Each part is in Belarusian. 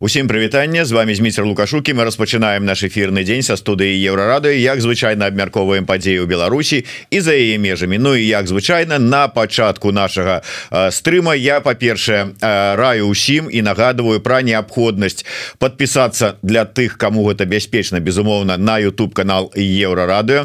Усім прывітанне з вами Зміцер лукашукі мы распачынаем наш эфірны дзень са студыі еўрарады як звычайна абмярковаем падзею Беларусі і за яе межамі Ну і як звычайна на пачатку нашага стрыма я па-першае раю усім і нагадываю пра неабходнасць подпісацца для тых кому гэта бяспечна безумоўна на YouTube канал еўрарадыо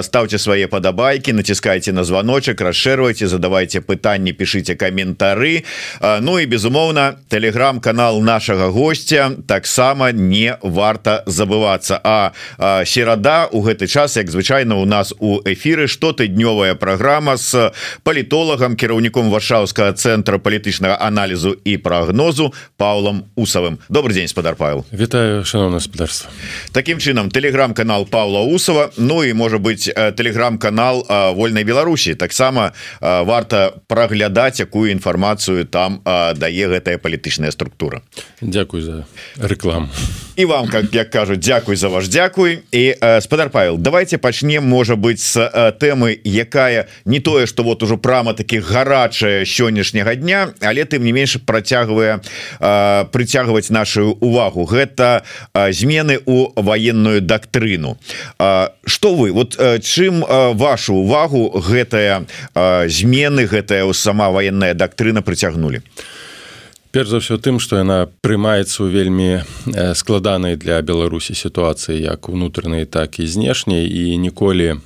ставце свае падабайкі націскайте на званочак расшэрвайце задавайте пытанні пішыце каментары Ну і безумоўна телеграм-канал нашага гостя гостя таксама не варта забывацца. А, а серада у гэты час як звычайна у нас у эфиры штотыднёвая праграма с палітолагам кіраўніком варшаўскага цэнтра палітычнага аналізу і прагнозу Паўлам усавым. Добрый день спадар Павел Вітаю шановна гаспадарства Такім чынам телеграм-канал Павла усова Ну і можа быть телеграм-канал вольнай Беларусі. Таксама варта праглядаць якую інфармацыю там дае гэтая палітычная структура. Дякую Дякую за рекламу. І вам как як кажуць Дякуй за ваш Дякуй і э, спадар Павел давайте пачнем можа быть с э, тэмы якая не тое что вот ужо прама таких гарачая сённяшняга дня але тым не менш працягвае э, прыцягваць нашу увагу. Гэта э, змены у военную дактрыну. Э, что вы вот э, чым э, вашу увагу гэтая э, змены гэтая сама военная дактрына прыцягнули а перш за ўсё тым што яна прымаецца ў вельмі складанай для беларусі сітуацыі як унутранай так і знешняй і ніколі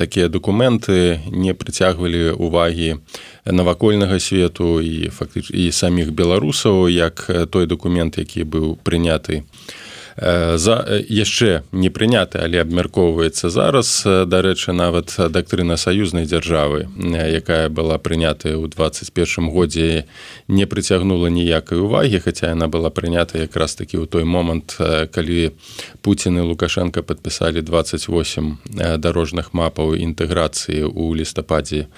такія дакументы не прыцягвалі увагі навакольнага свету і фактыч і саміх беларусаў як той дакумент які быў прыняты у за яшчэ не прыняты але абмяркоўваецца зараз. Дарэчы нават дактрына саюзнай дзяржавы якая была прынятая ў 21 годзе не прыцягнула ніякай увагі хаця яна была прынята якраз такі ў той момант калі Пуін і лукашенко падпісалі 28 дарожных мапаў інтэграцыі ў лістападзе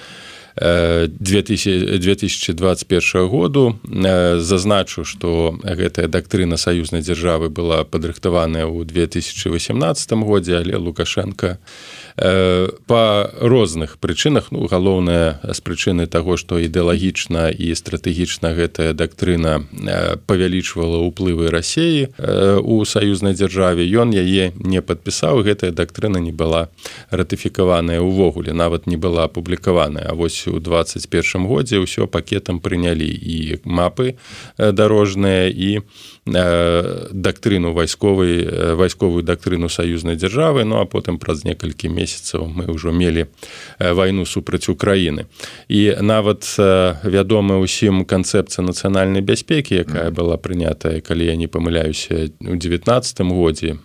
2021 году зазначу что гэтая дактрына саюзнай дзяржавы была падрыхтаваная ў 2018 годзе але лукашенко по розных прычынах. Ну галоўная з прычыны того что ідэалагічна і стратэгічна гэтая дактрына павялічвала ўплывы рассеі у саюзнай дзяржаве. Ён яе не падпісаў гэтая дактрына не была ратыфікаваная ўвогуле нават не была апублікаваная. А вось у 21 годзе ўсё пакетам прынялі і мапы дарожныя і дактрыну вайсковай вайсковую дактрыну саюзнай дзяржавы ну а потым праз некалькі месяцаў мы ўжо мелі вайну супраць Украіны. І нават вядома ўсім канцэпцыя нацыянальнай бяспекі якая была прынятая калі я не памыляюся у 19 годзе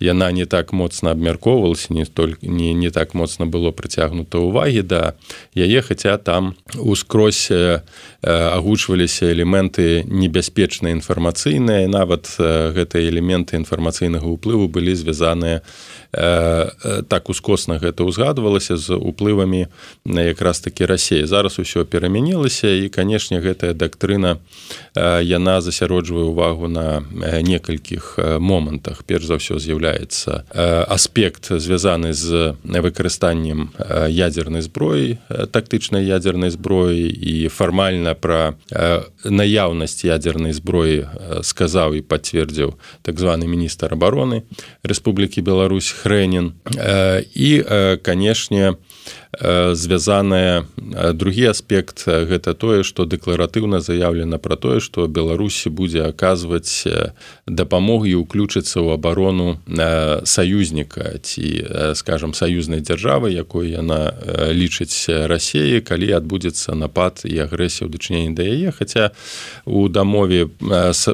яна не так моцна абмяркоўвалася не столькі не не так моцна было прыцягнута ўвагі да яе хаця там ускрозь агучваліся элементы небяспечныя інфармацыйныя нават гэтыя элементы інфармацыйнага ўплыву былі звязаныя так ускосна гэта ўзгадвалася з уплывамі на якраз такі рассеі зараз усё перамянілася і канешне гэтая дактрына яна засяроджвае ўвагу на некалькіх момантах. Перш за ўсё з'яўляецца аспект звязаны з выкарыстаннем ядзернай зброі тактычнай ядзернай зброі і фармальна пра наяўнасць ядзернай зброі сказаў і пацвердзіў так званы міністр обороны Рэспублікі Беларусь хрэнін. І канешне звязаная другі аспект гэта тое што дэкларатыўна заяўлена пра тое што беларусі будзе аказваць дапамогу і ўключыцца ў абарону саюзніка ці скажем саюзнай дзяржавы якой яна лічыць рассеі калі адбудзецца напад і агрэсія ў дачыненні да яе. Хаця у дамове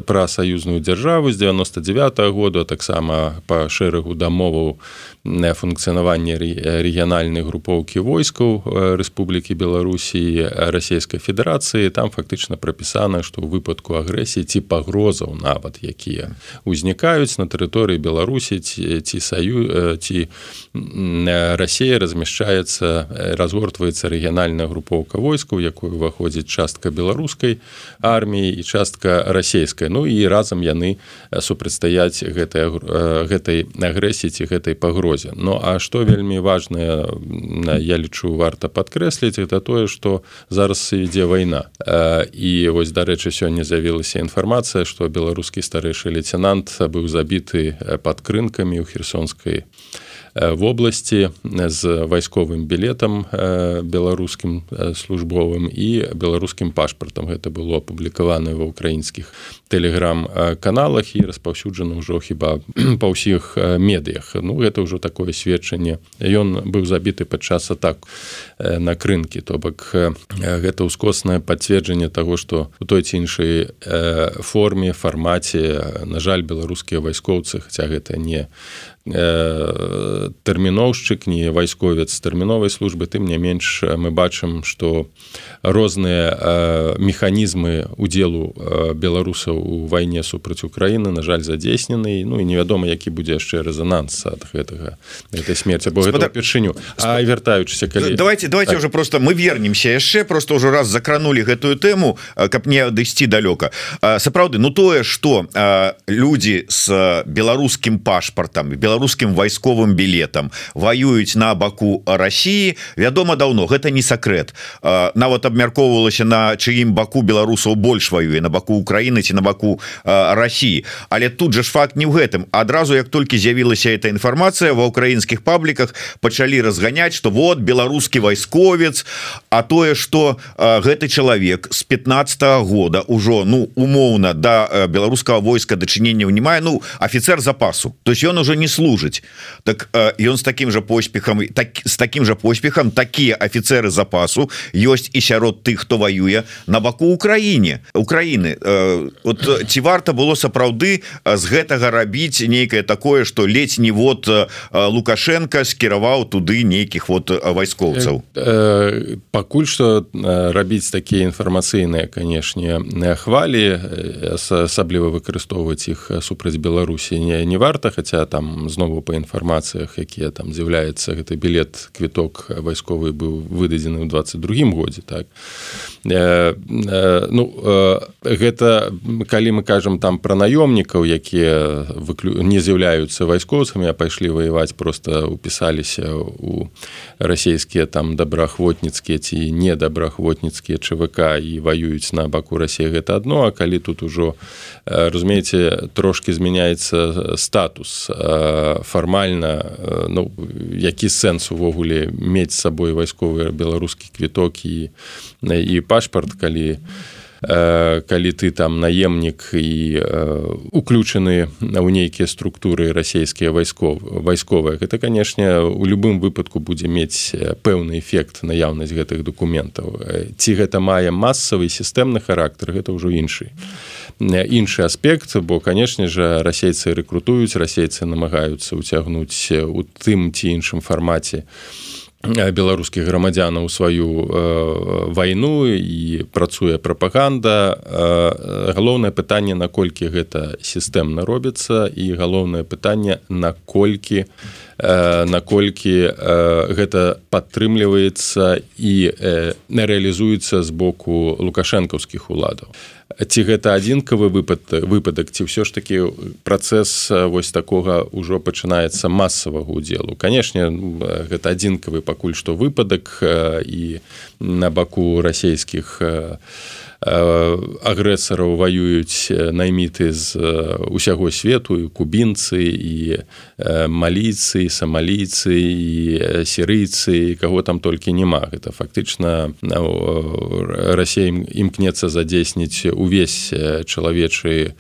пра саюзную дзяржаву з 99 -го года таксама па шэрагу дамоваў функцыянаванне рэгіянальнай групоўкі войскаў Рэспублікі Беларусі расійскай федэрацыі. Там фактычна прапісана што ў выпадку агрэсіі ці пагрозаў нават якія ўзнікаюць на тэрыторыі Беларусі ці, ці саю ці Расія размяшчаецца разгортваецца рэгіянальная групоўка войскаў якую уваходзіць частка беларускай арміі і частка расійскай. Ну і разам яны супрацьстаяць гэтай гэтай агрэсіі ці гэтай пагрозе. Ну а што вельмі важное я лічу варта падкрэсліць это тое что зараз ідзе вайна. І вось дарэчы сёння з'явілася інфармацыя что беларускі старэйшы лейтенант быў забіты под крынкамі ў херсонскай вобласці з вайсковым білетам беларускім службовым і беларускім пашпартам гэта было апублікавана ва ўкраінскіх тэлеграм-каналах і распаўсюджана ўжо хіба па ўсіх медыях. Ну гэта ўжо такое сведчанне. Ён быў забіты падчас атак на крынкі. То бок гэта ўскоснае пацверджанне таго што у той ці іншай форме фармаце на жаль беларускія вайскоўцы хаця гэта не тэрміноўшчык не вайсковец тэрміновай службы. Тым не менш мы бачым што розныя механізмы удзелу беларусаў у вайне супраць Україніны на жаль задзейснены. Ну і невядома які будзе яшчэ рэзананс ад гэтага этой смерти бо першыню а вяртаючыся калі давайте давайте так. уже просто мы вернемся яшчэ просто ўжо раз закранули гэтую тэму каб не адысці далёка. Сапраўды ну тое что людзі с беларускім пашпартам беларус беларускім вайсковым білетам. Воююць на баку Росіі вядома давно гэта не сакрэт. Нават абмяркоўвалася на чыім баку беларусаў больш воюе на баку Украіны ці на баку Росіі але тут же ж факт не ў гэтым. Адразу як толькі з'явілася эта інфармацыя ва украінскіх пабліках пачалі разганяць что вот беларускі вайсковец а тое что гэты чалавек с 15 -го года ўжо ну умоўна да беларускага войска дачынення не мае. Ну офіцер запасу. То есть ён уже не служит служыць так ён с таким же поспехам так с таким же поспехам такія офіцеры запасу ёсць і сярод тых хто воюе на баку Украіне Украины. Вот ці варта было сапраўды з гэтага рабіць нейкае такое что ледзь не вот лукашенко скіраваў туды нейкіх вот вайскоўцаў. Пакуль что рабіць такія інфармацыйныя канешне хвалі асабліва выкарыстоўваць іх супраць Беларусі не не варта хотя там знову по інфармацыях якія там з'яўляецца гэты білет квіток вайсковы быў выдадзены ў 22 годзе так. Э, э, ну э, гэта калі мы кажам там пра наёмнікаў якія выклю... не з'яўляюцца вайскоўцамі а пайшлі ваяваць просто упісаліся у расійскія там добраахвотніцкія ці недобраахвотніцкія ЧВК і воююць на баку рассіі гэта адно а калі тут ужо разумееце трошки змяняецца статус фармальна ну які сэнс увогуле мець сабой вайсковы беларускі квіток і і пашпарт калі калі ты там наемнік і уключаны ў нейкія структуры расійскія вайсков вайсковыя. Гэта канешне у любым выпадку будзе мець пэўны эфект наяўнасць гэтых дакументаў. Ці гэта мае масавы сістэмны характар гэта ўжо іншы іншы аспект бо канешне же расейцы рэкрутуюць расейцы намагаюцца ўцягнуць у тым ці іншым фармаце беларускіх грамадзянаў сваю э, вайну і працуе прапаганда. Э, галоўнае пытанне наколькі гэта сістэмна робіцца і галоўнае пытанне наколькі э, наколькі э, гэта падтрымліваецца і э, рэалізуецца з боку лукашэнкаўскіх уладаў ці гэта адзінкавы выпад выпадак ці ўсё ж такі працэс вось такога ўжо пачынаецца масавага удзелу канешне гэта адзінкавы пакуль што выпадак і на баку расійскіх у агрэсараў ваююць найміты з усяго свету кубінцы і маліцы самалійцы і сірыйцы каго там толькі няма гэта фактычна Расія імкнецца задзейсніць увесь чалавечы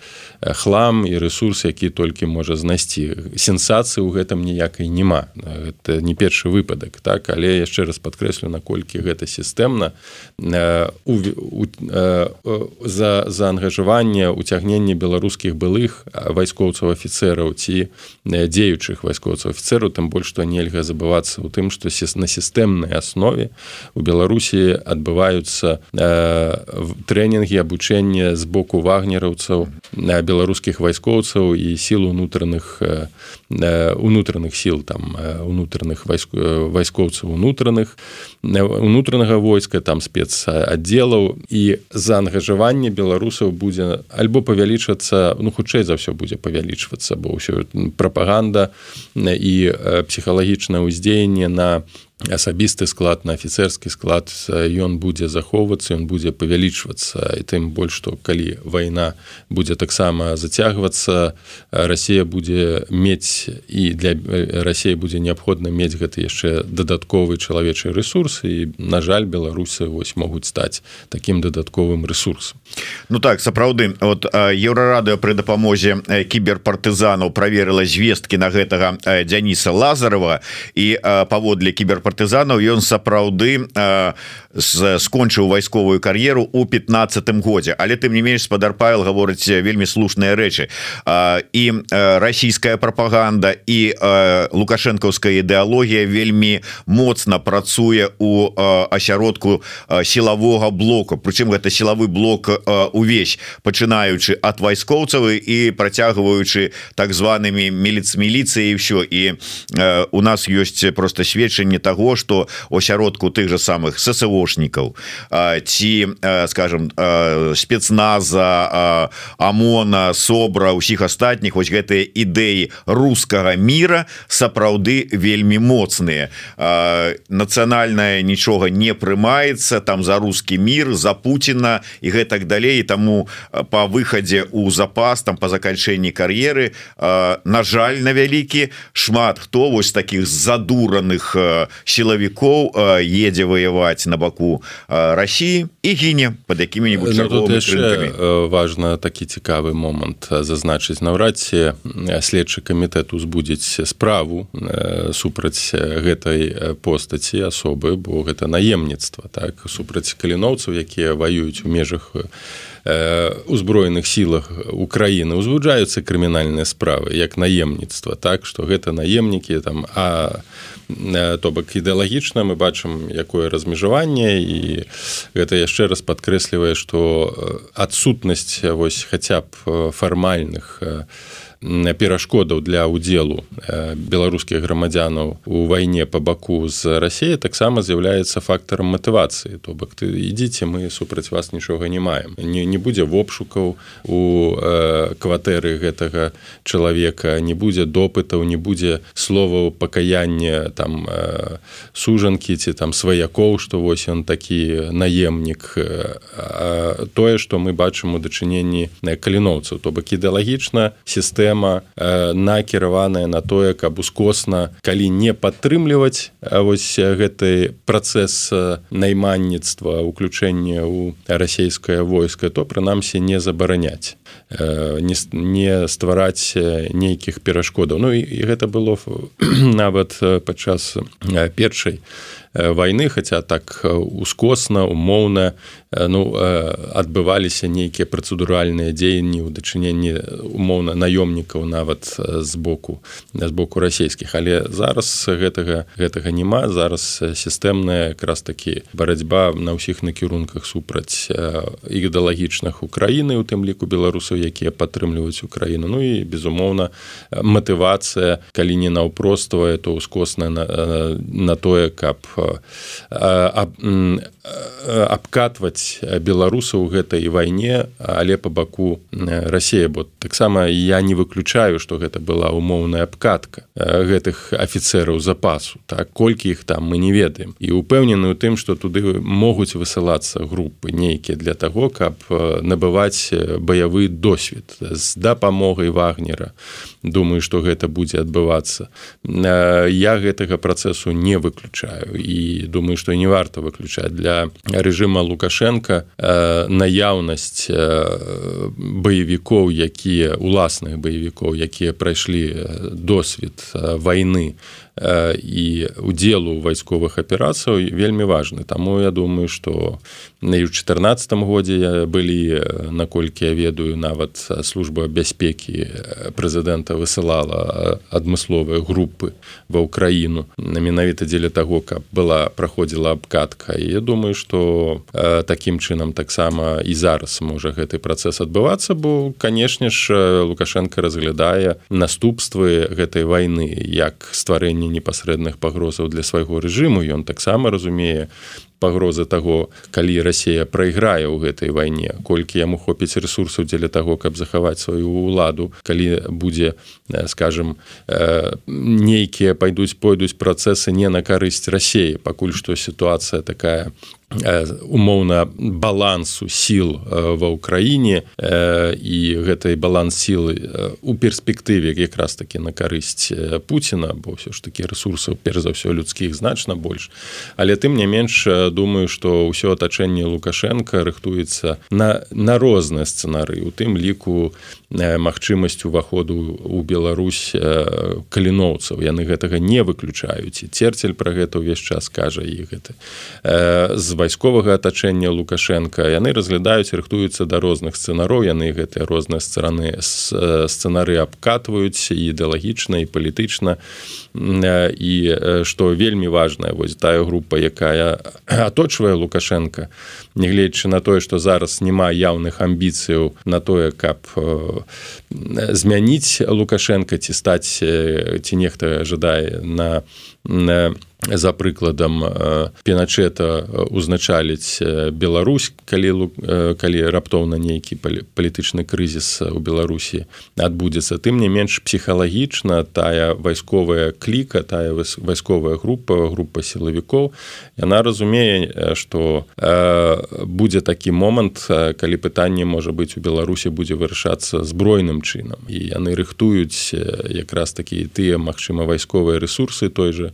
хлам і ресурс які толькі можа знайсці. Сенсацыі ў гэтым ніякай няма. Это не першы выпадак так? Але яшчэ раз падкрэслю наколькі гэта сістэмна. У за заангажаванне уцягнення беларускіх былых вайскоўцаў афіцэраў ці дзеючых вайскоўцаў афіцэру тым больш што нельга забывацца ў тым што на сістэмнай аснове у беларусі адбываюцца трэнінгі абучэння з боку вагнераўцаў. На беларускіх вайскоўцаў і сіл унутраных унутраных сіл там унутраных вайскоўцаў унутраных унутранага войска там спецаддзелаў. І заангажаванне беларусаў будзе альбо павялічвацца ну хутчэй за ўсё будзе павялічвацца бо ўсё прапаганда і псіхалагічнае ўздзеянне на асабісты склад на афіцерскі склад ён будзе захоўвацца ён будзе павялічвацца і тым больш што калі вайна будзе таксама зацягвацца Росія будзе мець і для Росіі будзе неабходна мець гэты яшчэ дадатковы чалавечы ресурс і на жаль беларусы вось могуць стаць таким дадатковым ресурсом. Ну так сапраўды вот еўрарадыо пры дапамозе кіберпартызанаў праверыла звесткі на гэтага Дзяніса лазарова і паводле кіберпартызанаў ён сапраўды скончыў вайсковую кар'еру у 15 годзе. Але тым не менш спадар Павел гаворыць вельмі слушныя рэчы. І расійская прапаганда і лукашэнкаўская ідэалогія вельмі моцна працуе у асяродку сілавога блоку прычым гэта сілавы блок увесь пачынаючы ад вайскоўцавы і працягваючы так званымі міліц міліцыі ўсё. І у нас ёсць просто сведчанне того что осяродку тых же самых сСОшнікаў ці скажем спецназа ОМОНа собра усіх астатніх вось гэтыя ідэі рускага мира сапраўды вельмі моцныя. Нацыянальная нічога не прымаецца там за русский мир за Путина і гэтак далей. Таму по выхадзе у запас там по заканчэнні кар'еры на жаль на вялікі шмат хто вось таких задураных сілавікоў едзе воевать на баку России і гіне под якімі-нибудь ну, важно такі цікавы момант зазначыць наўрад ці следчы камітэт узбудзіць справу супраць гэтай постаці асобы бо гэта наемніцтва так супраць каліноўцаў якія ваююць у межах узброеных сілах Украіны узвуджаюцца крымінальныя справы як наемніцтва так што гэта наемнікі там а то бок ідэалагічна мы бачым якое размежаванне і гэта яшчэ раз падкрэслівае што адсутнасць вось хаця б фармальных у перашкодаў для удзелу беларускіх грамадзянаў у вайне по баку з рассіі таксама з'яўляецца фактарам матывацыі. То бок ты ідзіце мы супраць вас нічога не маем. Не, не будзе вопшукаў у э, кватэры гэтага чалавека не будзе допытаў не будзе словаў пакаяння там э, сужанкі ці там сваякоў што вось ён такі наемнік. Э, тое што мы бачым у дачыненні каліноўцаў. То бок ідэалагічна сістэма сістэма э, накіраваная на тое каб ускосна калі не падтрымліваць вось гэты працэс найманніцтва уключэння ў расійскае войска то прынамсі не забараняць э, не, не ствараць нейкіх перашкодаў. Ну і, і гэта было нават падчас першай войны хотя так ускосна умоўна ну адбываліся нейкія працэдуральныя дзеянні ў дачыненні умоўна наёмнікаў нават з боку з боку расійскіх. Але зараз гэтага гэтага няма. Зараз сістэмная якраз такі барацьба на ўсіх накірунках супраць ідэалагічных Украіны у тым ліку беларусаў якія падтрымліваюць Украіну. Ну і безумоўна матывацыя калі не наўпроствае то ускосная на, на тое каб абкатваць беларусаў гэтай вайне але по баку Росія бо таксама я не выключаю что гэта была умоўная абкатка гэтых афіцераў запасу. Так колькі іх там мы не ведаем. І упэўнены у тым что туды могуць высылацца групы нейкія для того каб набываць баявы досвед з дапамогай вагнера. Думаю что гэта будзе адбывацца. Я гэтага працэсу не выключаю. І думаю что не варта выключаць. Для режима лукашенко э, наяўнасць э, баевікоў якія уласных баевікоў якія прайшлі досвед э, войны і удзелу вайсковых аперацыяў вельмі важны. Таму я думаю что на ў 14 годзе былі наколькі я ведаю нават служба бяспекі прэзідэнта высылала адмысловыя групы ва ўкраіну на менавіта дзеля таго каб была праходзіла абкатка. І я думаю что такім чынам таксама і зараз можа гэты працэс адбывацца бо канешне ж лукашенко разглядае наступствы гэтай войны як стварэнне непасрэдных пагрозаў для свайго рэжыму ён таксама разумее пагрозы таго калі Росія прайграе ў гэтай вайне. Колькі яму хопіць ресурсаў дзеля таго каб захаваць сваю ўладу. Калі будзе скажем нейкія пойдуць пойдуць працэсы не на карысць рассеі пакуль што сітуацыя такая умоўна балансу сіл ва ўкраіне і гэтай баланс сілы у перспектыве якраз таки на карысць Пуціна бо ўсё ж такі ресурсаў перш за ўсё людскіх значна больш. Але тым не менш думаю што ўсё атачэнне лукашенко рыхтуецца на на розныя сцэнары у тым ліку магчымасць уваходу у Беларусь каліноўцаў. Яны гэтага не выключаюць. Церцель пра гэта ўвесь час кажа і гэта з вайсковага атачэння лукашенко. Яны разглядаюць рыхтуюцца да розных сцэнароў яны гэтыя розныя сцэны сцэнары абкатваюць ідэалагічна і палітычна. І што вельмі важная вось тая група якая аточвае лукашенко нягледзячы на тое што зараз няма яўных амбіцыяў на тое каб змяніць лукашенко ці стаць ці нехта жадае на на за прыкладам пеначета узначаліць Беларусь калі калі раптоўна нейкі палітычны крызіс у Беларусі адбудзецца. Тым не менш псіхалагічна тая вайсковая кліка тая вайсковая група група сілавікоў яна разумее што будзе такі момант калі пытанне можа быць у Беларусі будзе вырашацца збройным чынам. І яны рыхтуюць якраз такі тыя магчыма вайсковыя ресурсы той же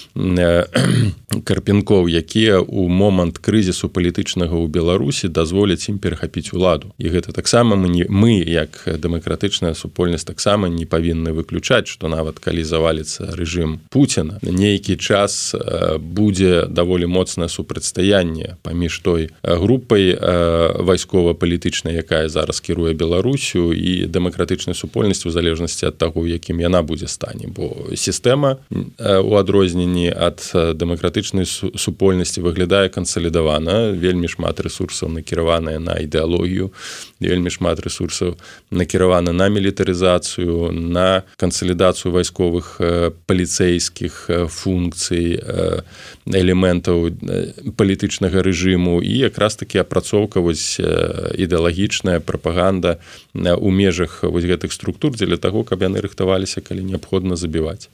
карпенкоў якія ў момант крызісу палітычнага ў беларусі дазволяць ім перахапіць уладу. І гэта таксама мы не мы як дэмакратычная супольнасць таксама не павінны выключаць што нават калі заваліцца рэжым Пуціна нейкі час будзе даволі моцнае супрацьстаянне паміж той групай вайскова-палітычнай якая зараз кіруе беларусю і дэмакратычнай супольнасцю у залежнасці ад таго якім яна будзе стане. Бо сістэма у адрозненні ад дэмакратычнай супольнасці выглядае кансалідавана вельмі шмат ресурсаў накіраваная на ідэалогію вельмі шмат ресурсаў накіравана на мілітарызацыю на кансалідацыю вайсковых паліцэйскіх функцый элементаў палітычнага рэжыму і якраз таки апрацоўка вось ідэалагічная прапаганда у межах вось гэтых структур дзеля таго каб яны рыхтаваліся калі неабходна забіваць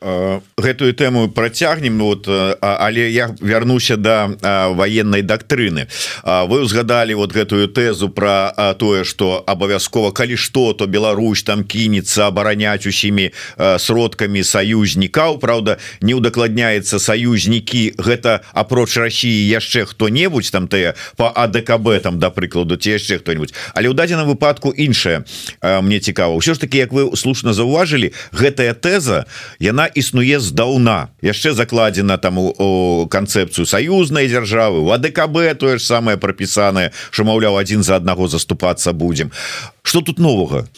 гэтую тэму працягнем ну, вот але я вярнуся до да военной дактрыны. Вы узгадали вот гэтую тэзу про тое что абавязкова калі что то Беларусь там кінется абараняць усімі сродкамі саюзнікаў. Праўда не удакладняецца саюзнікі гэта апроч Росіі яшчэ хто-небудзь там тыя по АДКБ там да прыкладу ці яшчэ кто-нибудь але ў дадзеным выпадку іншае мне цікава. Ўсё ж таки як вы слушна заўважылі гэтая тэза яна існуе здаўна яшчэ закладзена там у канцэпцыю саюзнай дзяржавы. У АДКБ тое ж самае прапісанае що маўляў адзін за аднаго заступацца будзем. Что тут новага?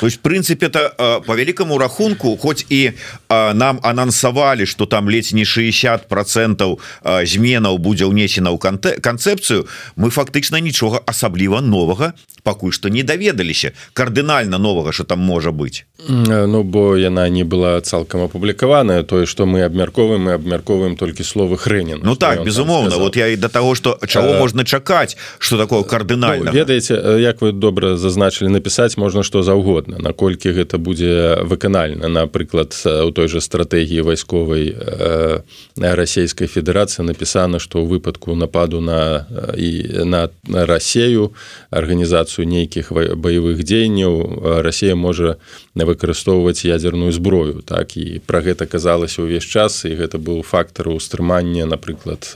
То есть прынцыпе это по вялікаму рахунку хоць і нам анансавалі что там ледзь не 60 процентаў зменаў будзе ўнесена ў канте канцэпцыю мы фактычна нічога асабліва новага пакуль што не даведаліся. Кардынальна новага что там можа быть Ну бо яна не была цалкам апублікаваная. Тое что мы абмярковаем мы абмярковаем толькі словы хрэнен Ну так безумоўна вот я і до того что чаго а... можна чакаць что такое кардынальна ну, ведаеце як вы добра зазначылі напісаць можна што заўгодна наколькі гэта будзе выканальна. Напрыклад у той же стратэгіі вайсковай э, расійскай федэрацыі напісана што ў выпадку нападу на і на рассею арганізацыю нейкіх баявых дзеянняў Росія можа выкарыстоўваць ядерную зброю. Так і пра гэта казалася ўвесь час і гэта быў фактор устрымання напрыклад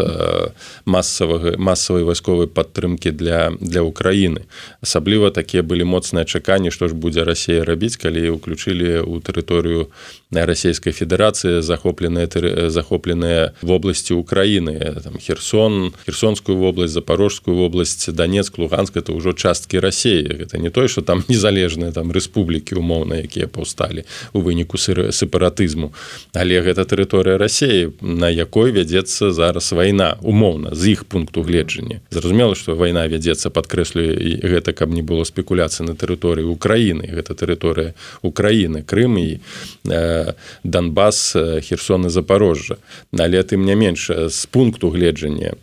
масавага масавай вайсковай падтрымки для для Украіны. Асабліва такія былі моцныя чаканні што ж будзе Росія рабіць калі уключылі ў тэрыторыю расійскай федэрацыі захопленыя захопленыя вобласці Украіны. Там херсон херсонскую вобласць запорожскую вобласць Донецк луганск это ўжо часткі рассеі гэта не тое что там незалежныя там рэспублікі умоўна якія паўсталі у выніку сепаратызму. Але гэта тэрыторыя рассеі на якой вядзецца зараз вайна умоўна з іх пункту гледжання. Зразумела што вайна вядзецца падкрэслю і гэта каб не было спекуляцыі на тэрыторыі Украіны. Гэта тэрыторыя Украіны Крым і э, Донбас херсоны запорожжа. Але тым не менш з пункту гледжання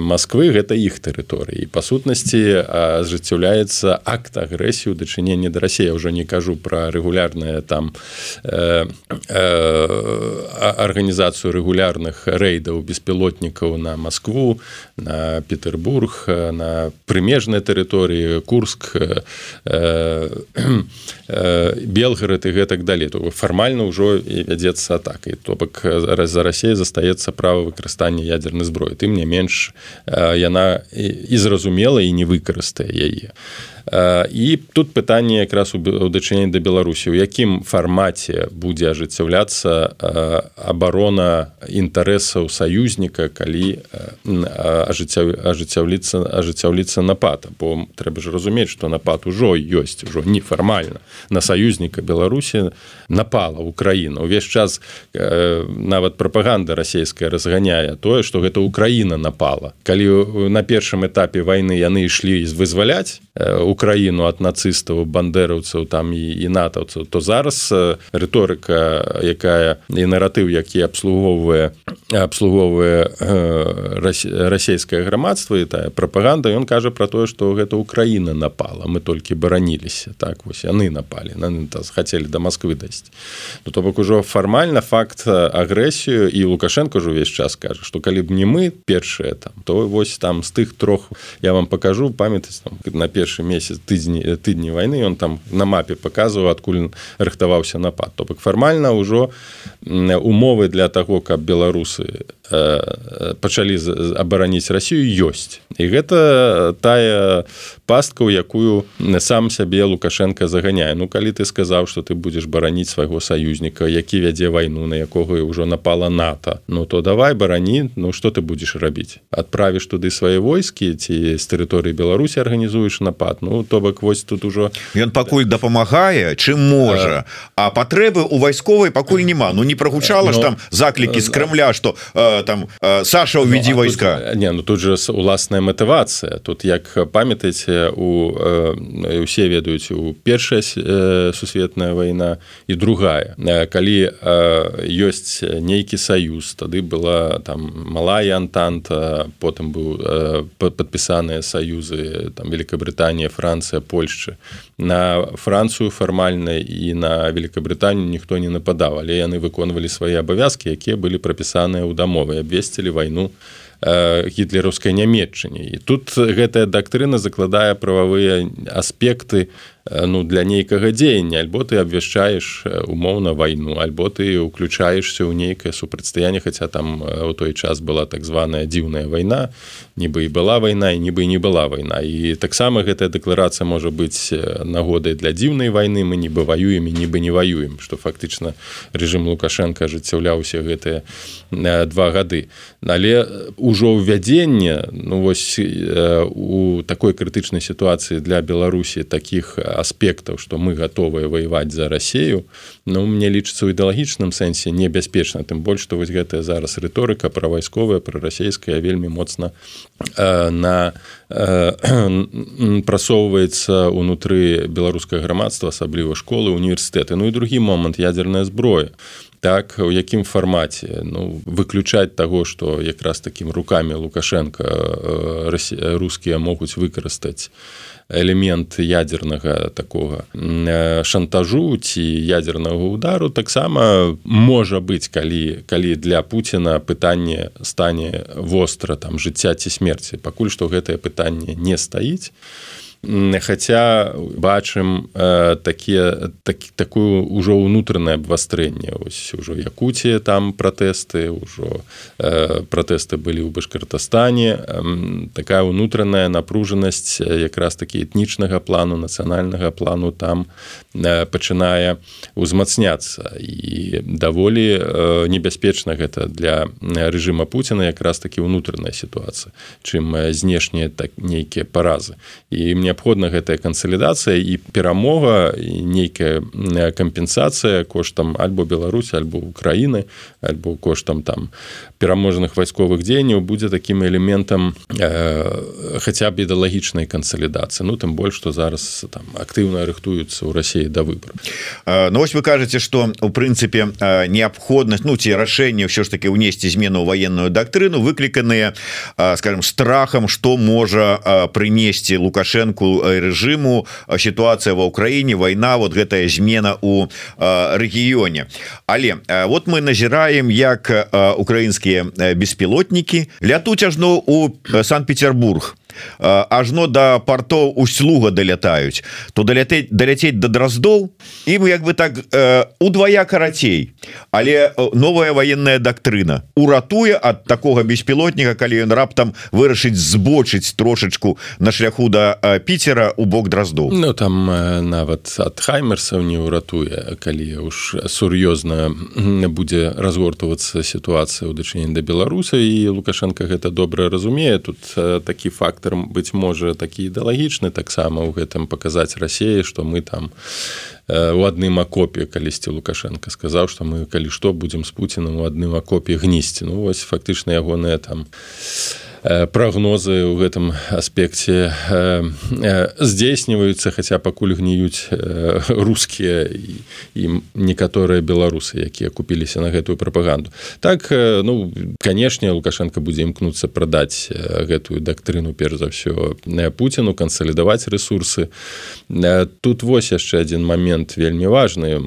Москвы гэта іх тэрыторыі па сутнасці ажыццяўляецца акт агрэсію дачынення да Росія ўжо не кажу про рэгулярнае там э, э, арганізацыю рэгулярных рэйдаў беспілотнікаў на Москву на Петербург на прымежнай тэрыторыі Курск э, э, Белгарад і гэтак далей. То фармальна ўжо вядзецца атакай то бок раз за Росей застаецца права выкарыстання ядернай зброі. Тым не менш яна і зразумела і не выкарыстае яе. І тут пытанне якраз у дачыненні да беларусі. У якім фармаце будзе ажыццяўляцца абарона інтарэсаў саюзніка калі ажыццяўліцца ажыццяўліцца напад. Бо трэба ж разумець што напад ужо ёсць ужо нефармальна. На саюзніка беларусі напала украіна. Увесь час нават прапаганда расійская разганяе тое што гэта украіна напала. Калі на першым этапе вайны яны ішлі вызваляць украіну ад нацыстаў бандераўцаў там і і натаўцаў то зараз рыторыка якая і наратыў які абслугоўвае абслугоўвае расійскае грамадства і тая прапаганда ён кажа про тое што гэта украіна напала. Мы толькі бараніліся. Так вось яны напалі. На хацелі да Москвы дасць. Ну то бок ужо фармальна факт агрэсію і лукашенко ж увесь час кажа што калі б не мы першыя там то вось там з тых трох я вам покажу памятаць на першы месяц месяц тыдзні тыдні войны он там на мапе показываў адкуль рыхтаваўся напад. То бок фармальна ўжо умовы для того каб беларусы пачалі абараніць Росію ёсць. І гэта тая пастка у якую сам сябе лукашенко заганяе. Ну калі ты сказаў что ты будешь бараніць свайго саюзніка які вядзе вайну на якога ўжо напала нато Ну то давай барані Ну что ты будешь рабіць? Адправіш туды свае войскі ці з тэрыторыі беларусі арганізуеш напад? Ну то бок вось тут ужо ён пакуль дапамагае чым можа. А патрэбы у вайсковай пакуль няма. Ну не прагучала ж там заклікі з Крымля что там Саша уведзі ну, войска. тут, не ну тут же уласная матывацыя тут як памятаеце у усе ведаюць у першая сусветная вайна і другая. Калі ёсць нейкі саюз тады была там малая антанта потым быў падпісаныя саюзы там Великабрытанія Францыя Польшча на Францыю фармальна і на Великабрытанію ніхто не нападаў але яны выконвалі свае абавязкі якія былі прапісаныя ў дамовы абвесцілі вайну гітлераўскай нямметчыне і тут гэтая дактрына закладае прававыя аспекты ну для нейкага дзеяння. Альбо ты абвяшчаеш умоўна вайну альбо ты уключаешься ў нейкае супрацьстаянне хаця там у той час была так званая дзіўная вайна нібы і была вайна нібы не была вайна. І таксама гэтая дэкларацыя можа быць нагодай для дзіўнай вайны. Мы нібы ваюем і нібы не ваюем што фактычна рэжым лукашенко ажыццяўляўся гэтыя два гады. Але ўжо ўвядзенне ну вось у такой крытычнай сітуацыі для беларусі таких аспектаў што мы гатовыя ваяваць за рассею Ну мне лічыцца ў ідэалагічным сэнсе небяспечна тым больш што вось гэтая зараз рыторыка пра вайсковая пра расійская вельмі моцна э, на э, прасоўваецца унутры беларускае грамадства асабліва школы універсітэты Ну і другі момант ядерная зброя так у якім фармаце? Ну выключаць таго што якраз такім руками лукашенко э, рускія могуць выкарыстаць элемент ядернага такого шантажу ці ядернага удару таксама можа быць калі калі для Пуціна пытанне стане востра там жыцця ці смерці. Пакуль што гэтае пытанне не стаіць Хаця бачым э, такія так, такую ўжо ўнутранае абвастрэнне. Ось ужо якуці там пратэсты ўжо э, пратэсты былі ў башкартастане. Э, такая ўнутраная напружанасць якраз такі этнічнага плану нацыянальнага плану там э, пачынае узмацняцца і даволі э, небяспечна гэта для рэжыма Пуціна якраз такі ўнутраная сітуацыя. Чым знешнія так нейкія паразы. І мне неабходна гэтая кансалідацыя і перамога нейкая кампенсацыя коштам альбо беларусі альбо украіны альбо коштам там пераможных вайсковых дзеянняў будзе такім элементам э, хаця б ідэалагічнай кансалідацыі ну тым больш што зараз там актыўна рыхтуюцца ў рассіі да выбор Ну вось вы кажаце што у прынцыпе неабходнасць ну ці рашэнне ўсё ж таки ўнесці змену военную дактрыну выкліканыя скажем страхам что можа прынесці лукашэнку рэжыму сітуацыя ва ўкраіне вайна вот гэтая змена у рэгіёне. Але вот мы назіраем як украінскія беспілотнікі лятуць ажно у санкт-петербург ажно да партоў услуга далятаюць то далятэць даляцець да драздоў ім як бы так удвая карацей. Але новая военная дактрына уратуе ад такога беспілотніка калі ён раптам вырашыць збочыць трошачку на шляху да піцера у бок драздоў. Ну там нават ад хаймерсаў не ўратуе калі уж сур'ёзна будзе разгортвацца сітуацыя ў дачыненні да беларуса і лукашенко гэта добра разумее тут такі фактор фактор быть можа такі ідэалагічны таксама ў гэтым паказаць рассеі што мы там у адным акопе калісьці лукашенко сказаў што мы калі што будзем з пуціным у адным акопе гнісці. Ну вось фактычна ягоныя там у Э, прогнозы ў гэтым аспекце э, э, здзейсніваюцца хаця пакуль гніюць рускія і некаторыя беларусы якія купіліся на гэтую прапаганду. Так ну канешне лукашенко будзе імкнуцца прадаць гэтую дактрыну перш за ўсё пуціну кансалідаваць ресурсы тут вось яшчэ один момент вельмі важны.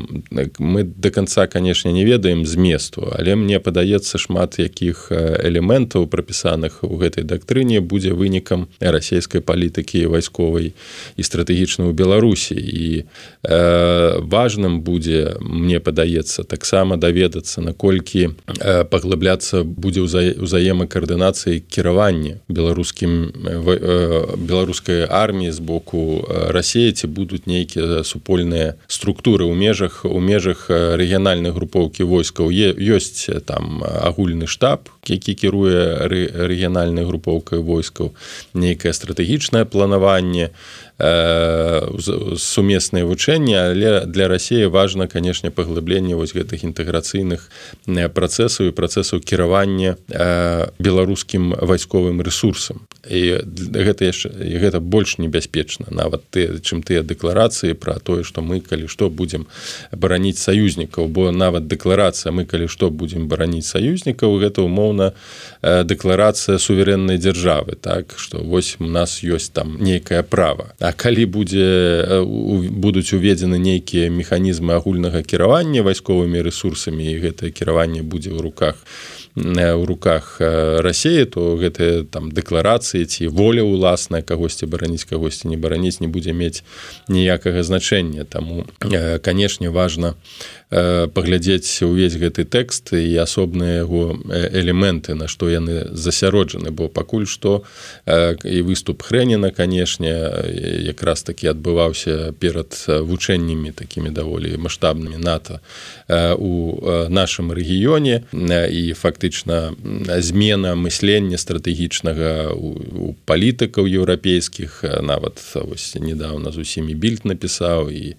Мы до конца канешне не ведаем зместу але мне падаецца шмат якіх элементаў прапісаных у гэтай дактрыне будзе вынікам расійскай палітыкі вайсковай і стратэгічна ў беларусі. І э, важным будзе мне падаецца таксама даведацца наколькі э, паглыбляцца будзе ўзаема каардынацыі кіравання беларускім э, беларускай арміі з боку рассеі ці будуць нейкія супольныя структуры ў межах у межах рэгіянальных групоўкі войскаў. Ёсць там агульны штаб які кіруе рэгіянальны спецыяльнай групоўкай войскаў нейкае стратэгічнае планаванне сумесныя вучэнні але для рассіі важна канешне паглыбленне вось гэтых інтэграцыйных э, працэсаў і працэсаў кіравання э, беларускім вайсковым ресурсам і гэта яшчэ гэта больш небяспечна. Нават ты чым тыя дэкларацыі пра тое што мы калі што будзем бараніць саюзнікаў бо нават дэкларацыя мы калі што будзем бараніць саюзнікаў гэта умоўна дэкларацыя суверэннай дзяржавы так? Што вось у нас ёсць там нейкае права. А калі будзе будуць уведзены нейкія механізмы агульнага кіравання вайсковымі ресурсамі і гэтае кіраванне будзе ў руках у руках рассеі то гэтыя там дэкларацыі ці воля ўласная кагосьці бараніць кагосьці не бараніць не будзе мець ніякага значэння. Таму канешне важна паглядзець увесь гэты тэкст і асобныя яго элементы на што яны засяроджаны. Бо пакуль што і выступ хрэніна канешне якраз такі адбываўся перад вучэннямі такімі даволі маштабнымі нато у нашым рэгіёне. І фактычна змена мыслення стратэгічнага у палітыкаў еўрапейскіх. Нават вось недавно з усімі більд напісаў і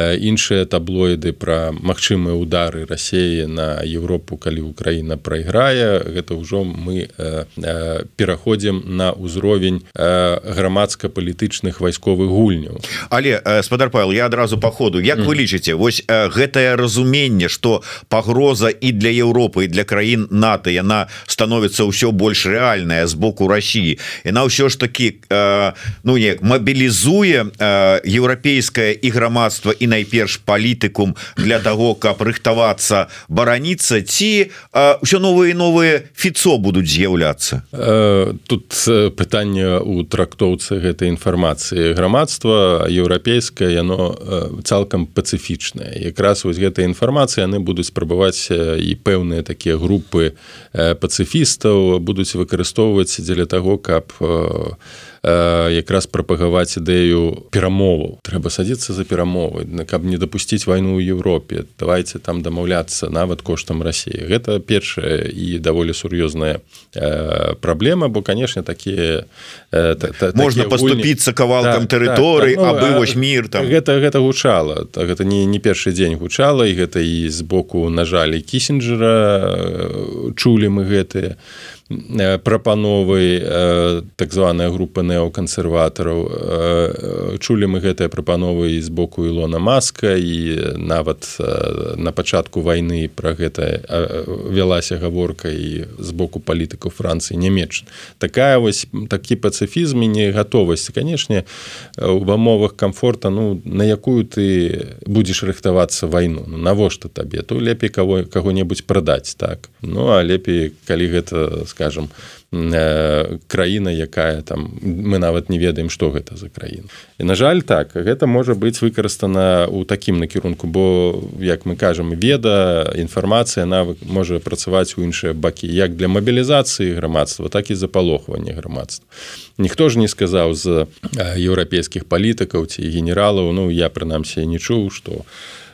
іншыя таблоіды пра магчымыя удары рассеі на Европу калі Украіна прайграе гэта ўжо мы э, э, пераходзім на ўзровень э, грамадска-палітычных вайсковых гульняў. Але спадар Павел я адразу по ходу. Як вы лічыце вось гэтае разуменне что пагроза і для Европы і для краін НАТО яна становіцца ўсё больш рэальная з боку Росіі яна ўсё ж таки ну не мобілізуе еўрапейскае і грамадства і найперш палітыкум для того того каб рыхтавацца бараніцца ці ўсё новыя новыя фіцо будуць з'яўляцца? Э, тут э, пытанне у трактоўцы гэтай інфармацыі. Грамадства еўрапейскае яно э, цалкам пацыфічнае. Якраз вось гэтая інфармацыя яны будуць спрабаваць і пэўныя такія групы пацыфістаў будуць выкарыстоўваць дзеля таго каб якраз прапагаваць ідэю перамоваў. Трэба садіцца за перамовы каб не дапусціць вайну ў Еўропе давайте там дамаўляцца нават коштам Росіі гэта першая і даволі сур'ёзная праблема бо канешне такія можна поступіцца кавалкам тэрыторыі так, так, ну, вось мир там. гэта гэта гучала. Так гэта не не першы дзень гучала і гэта і з боку на жаль кісінджера чулі мы гэтыя. Э, прапановы э, так званая група неокансерватараў э, чулі мы гэтыя прапановы з боку Ілона маска і нават на пачатку вайны пра гэта вялася гаворка і з боку палітыкаў Францыі нямецч такая вось такі пацыфізм не гатовасць канешне у умовах комфорта ну на якую ты будзеш рыхтавацца вайну. Ну, навошта табе? То лепей кого каго-небудзь прадаць так? Ну а лепей калі гэта скажем скажем э, краіна якая там мы нават не ведаем что гэта за краіна. І на жаль так гэта можа быць выкарыстана у такім накірунку бо як мы кажам веда інфармацыя навык можа працаваць у іншыя бакі як для мабілізацыі грамадства так і запалохвання грамадства. Ніхто ж не сказаў з еўрапейскіх палітыкаў ці генералаў ну я прынамсі не чуў что у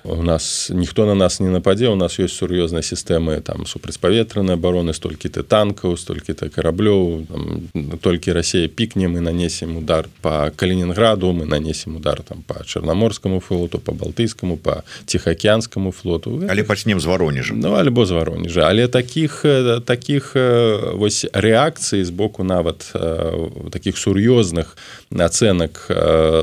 у нас ніхто на нас не нападзе у нас ёсць сур'ёзныя сістэмы там супрацьпаветранай абароны столькі-то танкаў столькі-то караблёў толькі Росія пікне мы нанесем удар по калининграду мы нанесем удар там по чарнаморскому флоту по балтыйскому по тихоокеанскому флоту. Але пачнем з воронежа? Ну альбо з воронежа. Але таких таких вось реакцыі з боку нават таких сур'ёзных ацэнак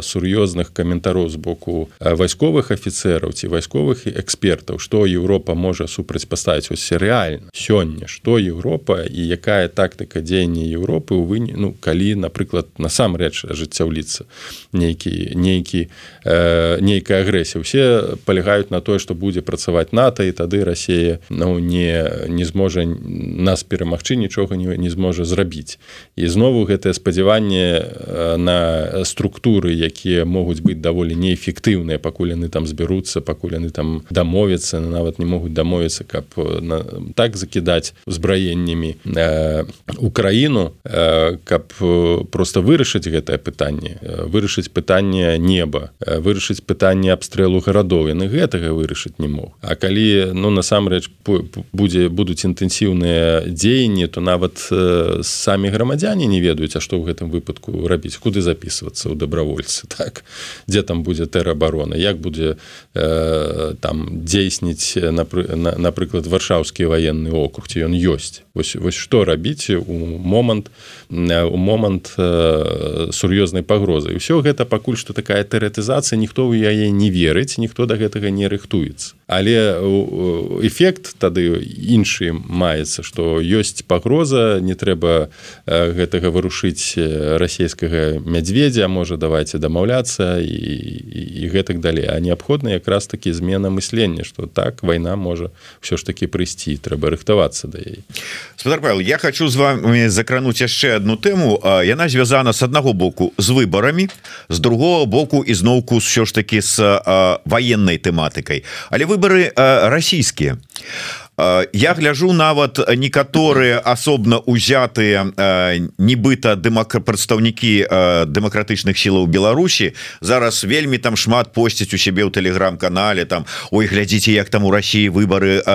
сур'ёзных каментароў з боку вайсковых афіцераў ці вайсковых экспертаў што Еўропа можа супрацьпаставіць ось рэальна сёння што Еўропа і якая тактыка дзеяння Еўропы у выні ну калі напрыклад насамрэч ажыццяўліцца нейкі нейкі э, нейкая агрэсія. Усе палягаюць на тое што будзе працаваць нато і тады Росія ну не не зможа нас перамагчы нічога не, не зможа зрабіць. І знову гэтае спадзяванне на структуры якія могуць быць даволі неэфектыўныя пакуль яны там збяруцца пакуль пакуль яны там дамовяцца нават не могуць дамовіцца каб э, на, так закідаць узбраеннямі э, украіну э, каб э, просто вырашыць гэтае пытанне э, вырашыць пытанне неба вырашыць пытанне абстрэлу гарадоў. Яны гэтага вырашыць не мог А калі ну насамрэч будзе будуць інтэнсіўныя дзеянні то нават э, самі грамадзяне не ведаюць а што ў гэтым выпадку рабіць куды записывацца ў дабравольцы так? Дзе там будзе тэрабарона як будзе э, там дзейсніць напрыклад варшаўскі ваенны округ ці ён ёсць вось вось што рабіць у момант у момант сур'ёзнай пагрозы ўсё гэта пакуль што такая тэарэтызацыя ніхто ў яе не верыць ніхто да гэтага не рыхтуецца. Але эфект тады іншы маецца што ёсць пагроза не трэба гэтага вырушыць расійскага мядзведзя можа давайте дамаўляцца і, і, і гэтак далей. А неабходна якраз таки змена мыслення что так вайна можа все ж таки прыйсці трэба рыхтавацца да ей Павел, я хочу з вами закрануть яшчэ одну тэму. Яна звязана с аднаго боку з выборами з другого боку ізноўку все ж таки с военной тэматыкай. Але выборы расійскія. а я гляжу нават некаторыя асобна узятыя нібыта дымак прадстаўнікі дэмакратычных сілаў Беларусі зараз вельмі там шмат посціць у сябе ў тэлеграм-канале там Ой глядзіце як там у Росіі выборы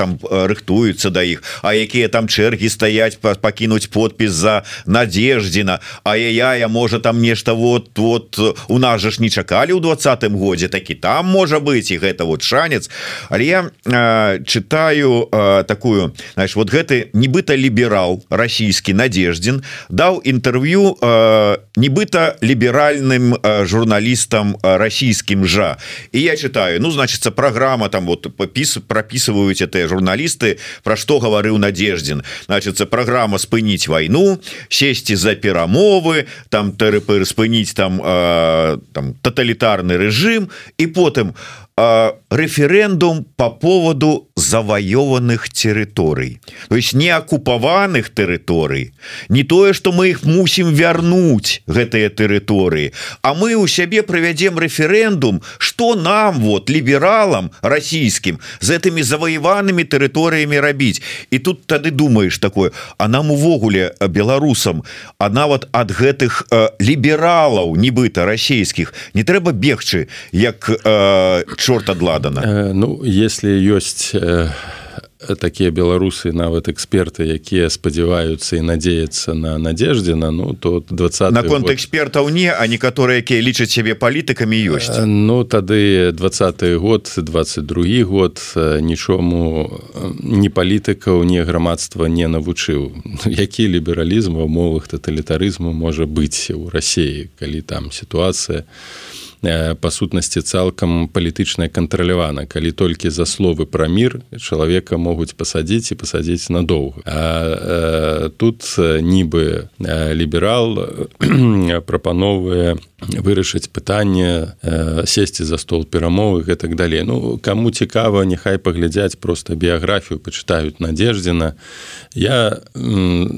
там рыхтуюцца да іх А якія там чэргі стаяць пакінуць подпіс за надеждзіна А я я можа там нешта вот вот у нас жа ж не чакалі ў двадцатым годзе такі там можа быць і гэта вот шанец але я читаю читаю э, такую знаешь вот гэты нібыта ліберал расійскі надеждзін даў інтэрв'ю э, нібыта ліберальным э, журналістам э, расійскім жа і я читаю ну значится программа там вот попіс прописываюць это журналісты про что гаварыў надеждзін значится программа спыніць войну сесці за перамовы там тэрпы спыніць там э, там тоталітарны режим і потым э, референдум по поводу за заваёваных тэрыторый то есть не акупаваных тэрыторый не тое что мы их мусім вярнуць гэтыя тэрыторыі а мы у сябе правядзем рэферэндум что нам вот лібералам расійскім з гэтымі заваяванымі тэрыторыямі рабіць і тут тады думаешь такое а нам увогуле беларусам а нават ад гэтых э, лібералаў нібыта расійскіх не трэба бегчы як э, чорт адладана э, ну если ёсць э, такія беларусы нават эксперты якія спадзяваюцца і надеяцца на надеждзена ну то 20 наконт экспертаў не а некаторыя якія лічаць сябе палітыкамі ёсць. Ну тады двадцатый год 22 год нічому не палітыкаў не грамадства не навучыў. Які лібералізм ва умовах таталітарызму можа быць у рассіі калі там сітуацыя у Э, па сутнасці цалкам палітычная кантралявана. Калі толькі за словы пра мір чалавека могуць пасадзіць і пасадзіць надоўга. А, а, тут нібы ліберал прапановвае вырашыць пытанне сесці за стол перамовы гэтак далей. Ну кому цікава няхай паглядзяць просто біяграфію пачытаюць надеждзена я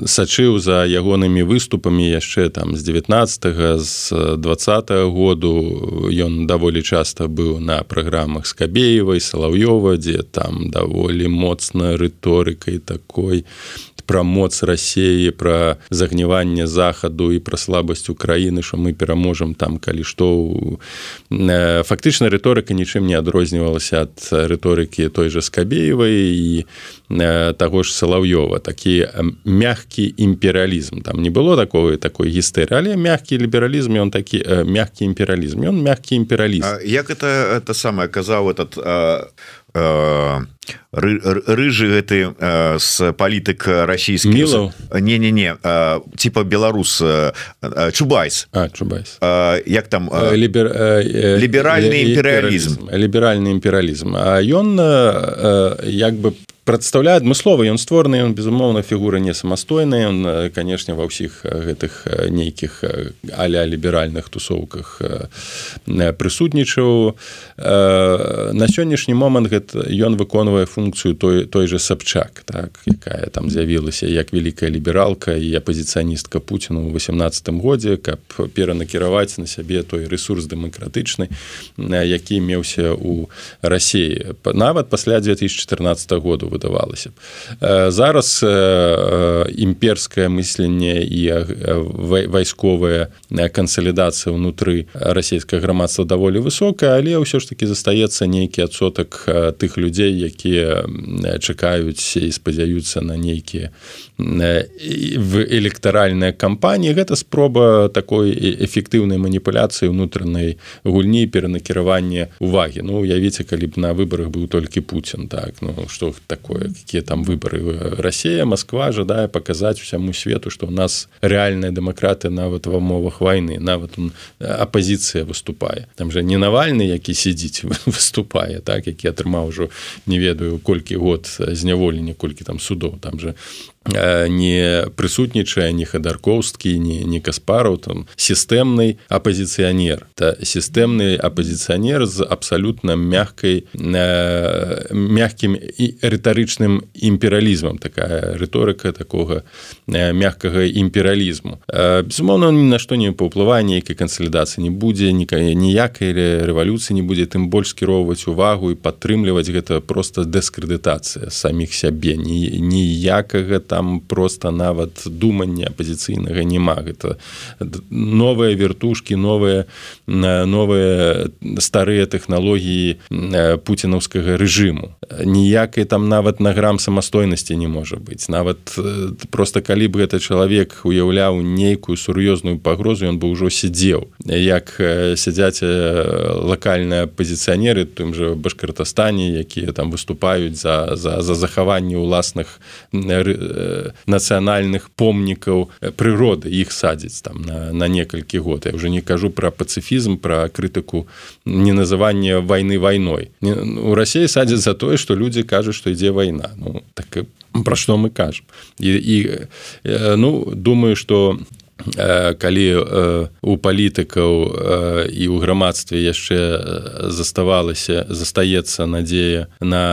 сачыў за ягонымі выступамі яшчэ там з 19 з двадца -го году ён даволі часта быў на праграмах скабеевай салаўёва дзе там даволі моцна рыторыкай такой пра моц рассеі пра загніванне захаду і пра слабасць украіны що мы пераможам там калі што. Фактычна рыторыка нічым не адрознівалася ад рыторыкі той жа скабеевай і таго ж салаўёва. Такі мягкі імперыялізм. Там не было такого такой гістэры але мягкі лібералізм ён такі мягкі імперыялізм. Ён мягкі імперыялізм. Як это это самае казаў этот а рыжы гэты с палітык расійскі не не не типа беларус чубайс. Чубайс. Як там лібер ліберальны імперыялізм ліберальны імперыялізм а ён як бы по прадстаўляе адмыслова ён створаны ён безумоўна фігура не самастойная ён канешне ва ўсіх гэтых нейкіх аля ліберальных тусоўках прысутнічаў на сённяшні момант гэта ён выконвае функцыю той той же сабчак так якая там з'явілася як вялікая лібералка і апозіцыяністка пуціну у 18 годзе каб перанакіраваць на сябе той ресурс дэмакратычны які меўся у рассіі нават пасля 2014 году выдавалася зараз імперскае мысленне і вайсковая кансалідацыя ўнутры расійскага грамадства даволі высокая але ўсё ж таки застаецца нейкі адсотак тых людзей якія чакаюць і спадзяюцца на нейкія в электаральныя кампаніі. Гэта спроба такой эфектыўнай маніпуляцыі ўнутранай гульні перанакіравання увагі ну уявіце калі б на выбарах быў толькі Путін так ну что так такое какие там выборы. Россия Москва жадае показать всяму свету что у нас реальная демократы нават в умовах войны нават он оппозиция выступае там же не навальный які сидзіць выступае так які атрымаў ужо не ведаю колькі год зняволення колькі там судоў там же Э, не прысутнічае ні хадаркоўскі не не каспараў там сістэмны апозіцыянер та сістэмны апозіцыянер з абсалютна мягкай э, мягкім і рытарычным імперыялізмам. Такая рыторыка такога э, мягкага імперыялізму. Э, безумоўна ні на што не паўплывае нейкай кансалідацыі не будзе нікая ніякай рэвалюцыі не будзе. Тым больш кіроўваць увагу і падтрымліваць гэта просто дыскрэдытацыя саміх сябе. Ніякага там там просто нават думання апозіцыйнага няма. Гэта новыя вертушки новыя новыя старыя тэхналогіі пуцінаўскага рэжыму. Ніякай там нават на грам самастойнасці не можа быць. Нават просто калі б гэта чалавек уяўляў нейкую сур'ёзную пагрозу ён бы ўжо сядзеў. Як сядзяць лакальныя пазіцыянеры тым же башкартастане якія там выступаюць за за, за захаванне ўласных нацыянальных помнікаў прыроды іх садзіць там на, на некалькі год. Я уже не кажу про пацыфізм про крытыку не называння войны вайной у рассіі садзяць за тое что людзі кажуць что ідзе вайна. Ну так пра што мы кажам? І, і ну думаю что калі у палітыкаў і ў грамадстве яшчэ заставалася застаецца надзея на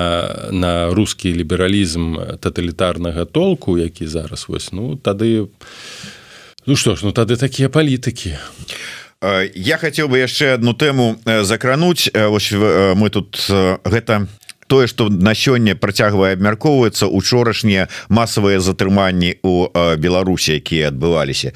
на рускі лібералізм таталітарнага толку які зараз вось ну тады ну што ж ну тады такія палітыкі. Я хацеў бы яшчэ одну тэму закрануць. Ось мы тут гэта тое что на сёння працягвае абмяркоўваецца учорашнія масавыя затрыманні у Беларусі якія адбываліся.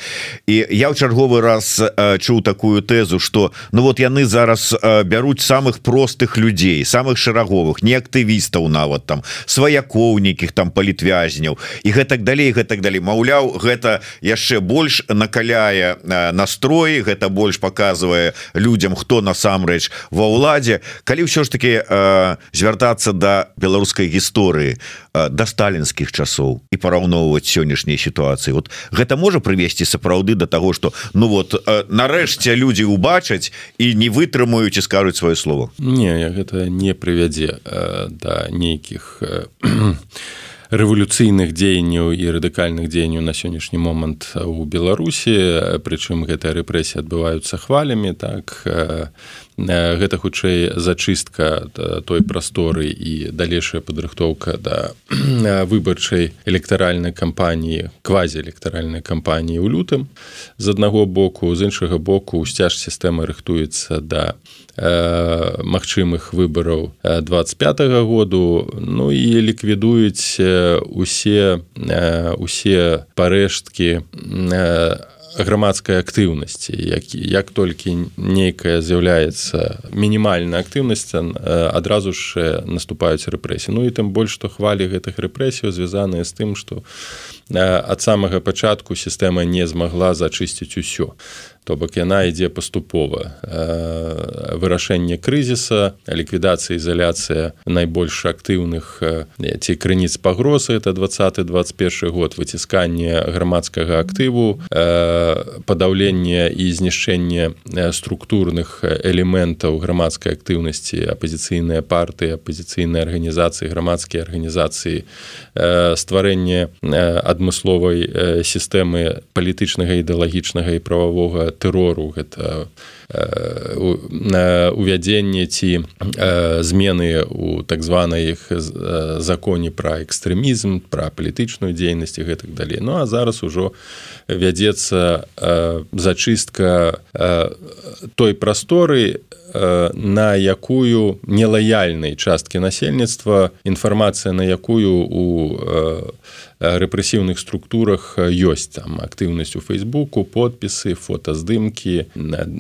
І я ў чарговы раз чуў такую тэзу что ну вот яны зараз бяруць самых простых людзей самых шараговых не актывістаў нават там сваякоўнікіх там палітвязняў і гэтак далей гэтак далей. Маўляў гэта яшчэ больш накаляе настроі гэта больш показывае людям хто насамрэч ва ўладзе. Калі ўсё ж таки звяртацца вяртацца да беларускай гісторыі да сталінскіх часоў і параўноўваць сённяшняй сітуацыі. Вот гэта можа прывесці сапраўды до того что ну вот нарэшце людзі убачаць і не вытрымаюць і скажуць сваё слово? Не гэта не прывядзе да нейкіх рэвалюцыйных дзеянняў і радыкальных дзеянняў на сённяшні момант у беларусі. Прычым гэтая рэпрэсія адбываюцца хвалямі так Э, гэта хутчэй зачыстка той прасторы і далейшая падрыхтоўка да выбарчай электаральнай кампаніі квазіэлектаральнай кампаніі ў лютым. З аднаго боку з іншага боку сцяж сістэмы рыхтуецца да э, магчымых выбараў 25 -го году. Ну і ліквідуюць усе усе парэшткі на грамадскай актыўнасці як, як толькі нейкая з'яўляецца мінімальная актыўнасць адразу ж наступаюць рэпрэсіі. Ну і тым больш што хвалі гэтых рэпрэсіяў звязаныя з тым што ад самага пачатку сістэма не змагла зачысціць усё то бок яна ідзе паступова. Вырашэнне крызіса ліквідацыя ізаляцыя найбольш актыўных ці крыніц пагрозы это 2021 год выцісканне грамадскага актыву падаўленне і знішчэнне структурных элементаў грамадскай актыўнасці апозіцыйныя партыі апозіцыйныя арганізацыі грамадскія арганізацыі стварэнне адмысловай сістэмы палітычнага ідэалагічнага і прававога тэрору гэта увядзенне ці змены у так званай іх законе пра экстрэмізм пра палітычную дзейнасць і гэтак далей. Ну а зараз ужо вядзецца зачыстка той прасторы на якую нелаяльнай часткі насельніцтва інфармацыя на якую у рэпрэсіўных структурах ёсць. Там актыўнасць у фейсбуку подпісы фотаздымкі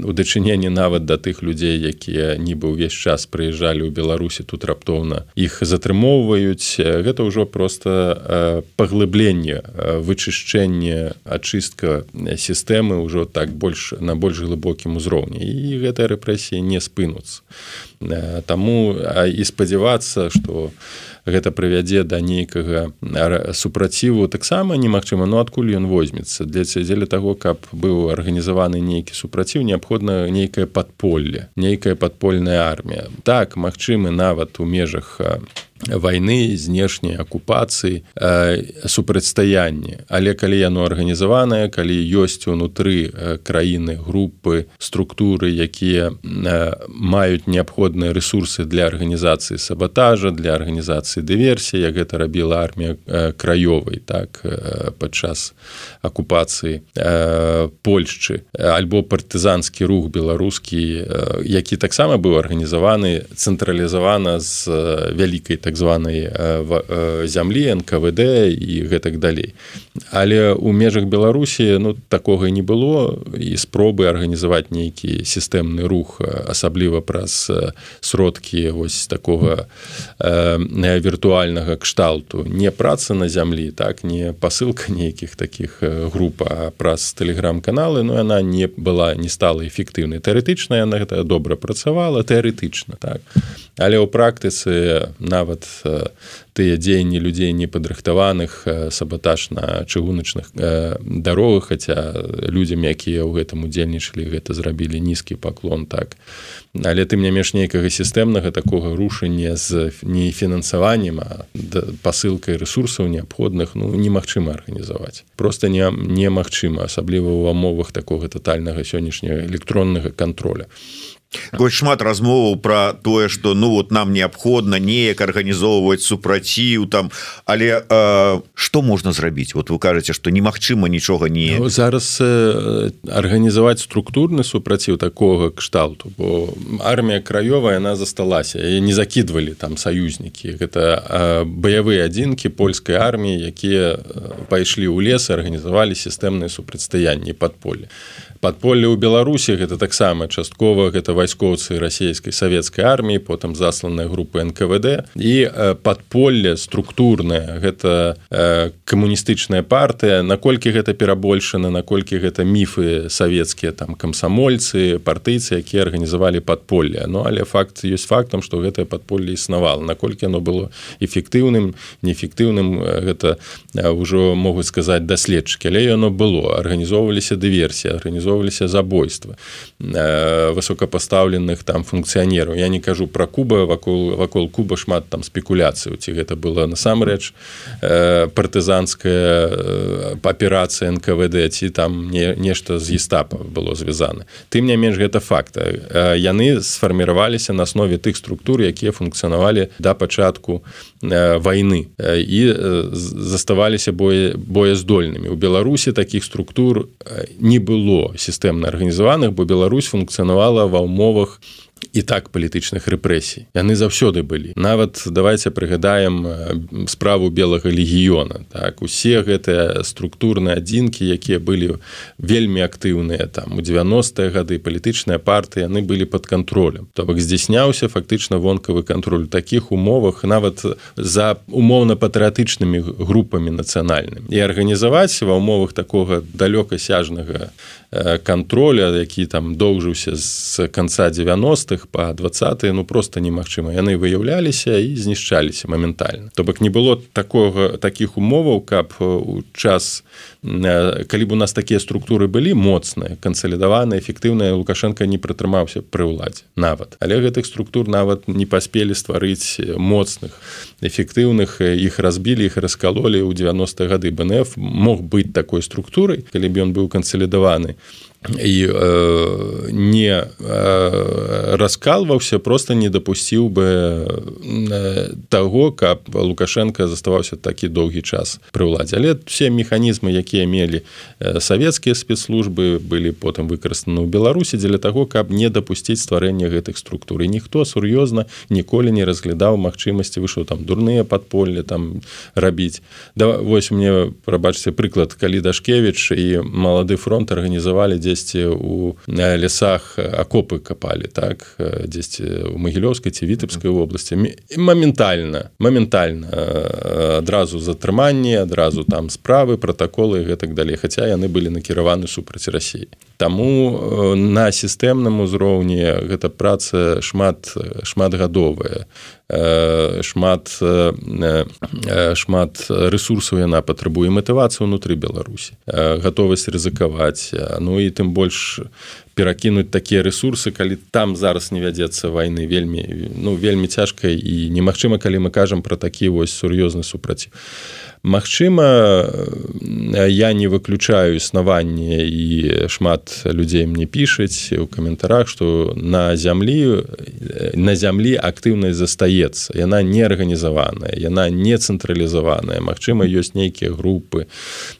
у дачыненні нават да тых людзей якія нібы ўвесь час прыязджалі ў беларусі тут раптоўна іх затрымоўваюць. Гэта ўжо просто паглыбленне вычышчэнне ачыстка сістэмы ўжо так больш на больш глыбокім узроўні. І гэтыя рэпрэсіі не спынуцца. Таму і спадзявацца што у гэта прывядзе да нейкага супраціву. Таксама немагчыма ну адкуль ён возьмецца? Для дзеля таго каб быў арганізаваны нейкі супраціў неабходна нейкае падполле нейкая падпольная армія. Так магчымы нават у межах войны знешняй акупацыі супрацьстаянне але калі яно арганізаванае калі ёсць унутры краіны групы структуры якія маюць неабходныя ресурсы для арганізацыі сабатажа для арганізацыі дыверсіі як гэта рабіла армія краёвай так падчас акупацыі Польшчы. Альбо партызанскі рух беларускі які таксама быў арганізаваны цэнтралізавана з вялікай так званай зямлі нквд і гэтак далей. Але у межах беларусі ну такога не было і спробы арганізаваць нейкі сістэмны рух асабліва праз сродкі вось такога віртуальнага кшталту. Не праца на зямлі так не пасылка нейкіх таких група праз тэлеграм-каналы но яна не была не стала эфектыўнай. Тэарэтычна яна гэта добра працавала тэарэтычна так. Але ў практыцы нават тыя дзеянні людзей непадрыхтаваных сабатаж на чыгуначных дарогах хаця людзям якія ў гэтым удзельнічалі гэта зрабілі нізкі паклон так. Але ты мне меж нейкага сістэмнага такога рушання з не фінансаваннем а пасылкай ресурсаў неабходных ну немагчыма арганізаваць. Просто не немагчыма асабліва ў умовах такога тотальнага сённяшняга электроннага контроля больш шмат размоваў про тое что ну вот нам неабходна неяк арганізоўваць супраціў там. Але э, что можна зрабіць? Вот вы кажаце что немагчыма нічога не ну, зараз э, арганізаваць структурны супраціў такого кшталту бо армія краёвая она засталася і не закидывалі там саюзнікі. Гэта э, баявыя адзінкі польскай арміі якія пайшлі ў лес арганізавалі сістэмныя супрацьстаянні подполе подполе ў беларусі гэта таксама часткова гэта вайскоўцы расійскай савецкай арміі потым засланыя групы нквд. І подполле структурная гэта камуністычная партыя. Наколькі гэта перабольшана наколькі гэта міфы савецкія там камсамольцы партыйцы якія арганізавалі подполле Ну але факт ёсць фактам что гэтае подполле існавала. Наколькі оно было эфектыўным неэфектыўным гэта ўжо могуць сказаць даследчыкі. Але яно было. Арганізоўваліся дыверсія арганізоў арганізоўваліся забойства э, высокапастаўленых там функцыянераў я не кажу про куба вакол вакол куба шмат там спекуляцыю ці гэта было насамрэч э, партызанская э, аперацыя нквд ці там не нешта з естапа было звязана тым не менш гэта факта яны сфарміраваліся на аснове тых структур якія функцыянавалі да пачатку войны і заставаліся бое боездольнымі у беларусі таких структур не было сістэмна арганізаваных бо Беларусь функцыянавала ва ўмовах і так палітычных рэпрэсій. Яны заўсёды былі. Нават давайте прыгадаем справу белага легіёна. Так усе гэтыя структурныя адзінкі якія былі вельмі актыўныя там у 90-е гады палітычныя партыі яны былі под контролем то бок здзяйсняўся фактычна вонкавы контроль таких умовах нават за умоўна патрыятычнымі групамі нацыянальным і арганізаваць ва умовах такога далёкасяжнага контроля які там доўжыўся з конца 90-х по 20 ну просто немагчыма. Яны выяўляліся і знішчаліся моментальна. То бок не было такого таких умоваў каб у час калі б у нас такія структуры былі моцныя кансалідаваны эфектыўная лукашенко не прытрымаўся пры ўладзе нават. Але гэтых структур нават не паспелі стварыць моцных эфектыўных іх разбілі іх раскалолі ў 90 гады. Бнф мог быць такой структурай калі б ён быў кансалідаваны і э, не э, раскалваўся просто не дапусціў бы э, таго каб лукашенко заставаўся такі доўгі час пры ўладзе. Але все механізмы якія мелі э, савецкія спецслужбы былі потым выкарыстаны ў беларусі дзеля таго каб не дапусціць стварэння гэтых структур. І ніхто сур'ёзна ніколі не разглядаў магчымасці выйшаў там дурныя падполле там рабіць. Да вось мне прабачце прыклад калі дашкевич і малады фронт арганізавалі дзе дзесьці у лясах акопы капалі так дзесьці у магілёўскай ці вітебскай вобласці моментальна моментальна адразу затрыманне адразу там справы протаколы гэтак далей хаця яны былі накіраваны супраць рассіі Таму на сістэмным узроўні гэта праца шмат шматгадовая. Шмат шмат ресурсаў яна патрабуе матывацыю унутры беларусі гатовасць рызыкаваць ну і тым больш перакінуць такія ресурсы калі там зараз не вядзецца войны вельмі ну вельмі цяжка і немагчыма калі мы кажам про такі вось сур'ёзны супраціў Магчыма я не выключаю існаванне і шмат людзей мне пішаць у каментарах што на зямлі на зямлі актыўнасць застаецца яна не арганізаваная яна не цэнтралізаваная Магчыма ёсць нейкія групы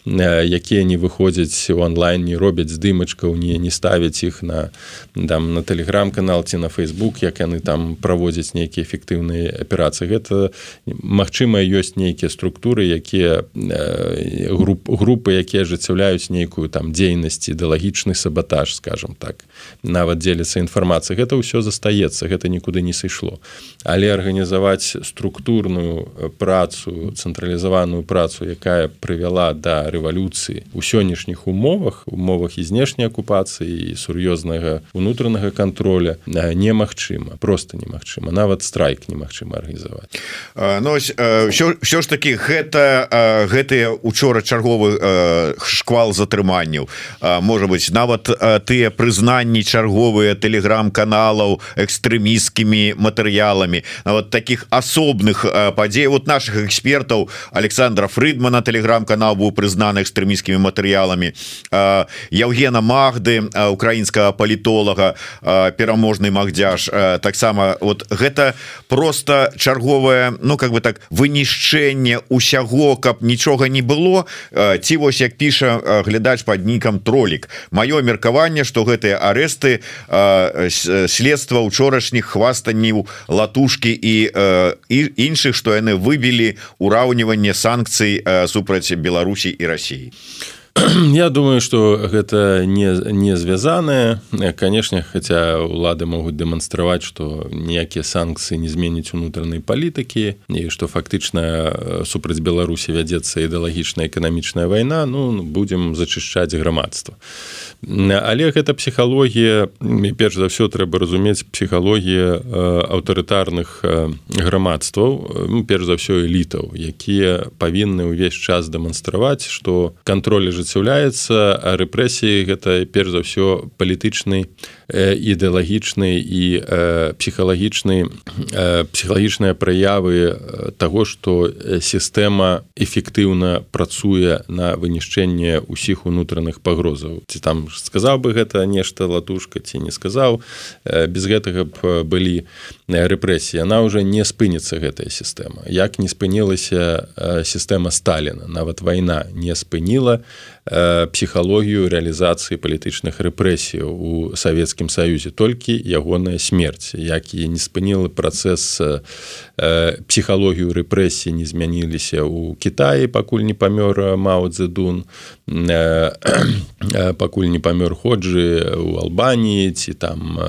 якія не выходзяць у онлайн не робяць здымачкаў не не ставяць іх на там на телеграм-канал ці на Facebook як яны там праводзяць нейкія эфектыўныя аперацыі. Гэта Магчыма ёсць нейкія структуры якія э, груп, групы якія ажыццяўляюць нейкую там дзейнасць ідэалагічны сабатаж скажем так нават дзеліцца інфармацыя гэта ўсё застаецца гэта нікуды не сышло. Але арганізаваць структурную працу цэнтралізаваную працу якая прывяла да рэвалюцыі у сённяшніх умовах умовах і знешняй акупацыі сур'ёзнага унутранага контроля немагчыма просто немагчыма. Нават страйк немагчыма арганізаваць. Ну що ж таки гэта гэтыя учора чарговы шквал затрыманняў. Можа быть нават тыя прызнанні чарговыя телеграм-каналаў экстрэміскімі матэрыяламі вот таких асобных падзей. Вот наших экспертаў Александра Фрыдмана телеграм-канал быў прызнаны экстрэміскімі матэрыяламі. Яўгена Махды украінскага палітолага пераможны магдзяж. Таксама вот гэта просто чарговая Ну как бы так вынішчэнне усяго каб нічога не было ці вось як піша глядач под нікам тролік. Маё меркаванне что гэтыя арэсты следства учорашніх хвастанняў латушки і і іншых что яны выбілі ураўніванне санкцый супраць Беларусі і Росіі Я думаю что гэта не не звязанае. Канешне хотя улады могуць дэманстраваць что ніякія санкцыі не зменіць унутранай палітыкі і что фактычна супраць Беларусі вядзецца ідэалагічная эканамічная вайна Ну будем зачышчаць грамадства але гэта псіхалогія перш за все трэба разумець псіхалогія аўтарытарных грамадстваў перш за все элітаў якія павінны ўвесь час дэманстраваць что кантроль жыцця ажыццяўляецца а рэпрэсіі гэта перш за ўсё палітычны ідэалагічны і псіхалагічны псіхалагічныя праявы таго што сістэма эфектыўна працуе на вынішчэнне ўсіх унутраных пагрозаў. Ці там сказаў бы гэта нешта латушка ці не сказаў без гэтага б былі рэпрэсіі. Она уже не спыніцца гэтая сістэма. Як не спынілася сістэма Сталіна. Нават вайна не спыніла псіхалогію рэалізацыі палітычных рэпрэсіяў у савецкім саюзе. Толькі ягоная смерць які не спынілы працэс псіхалогію рэпрэсіі не змяніліся ў Кіаі пакуль не памёр маудзедун пакуль не памёр ходжы у Албаніі ці там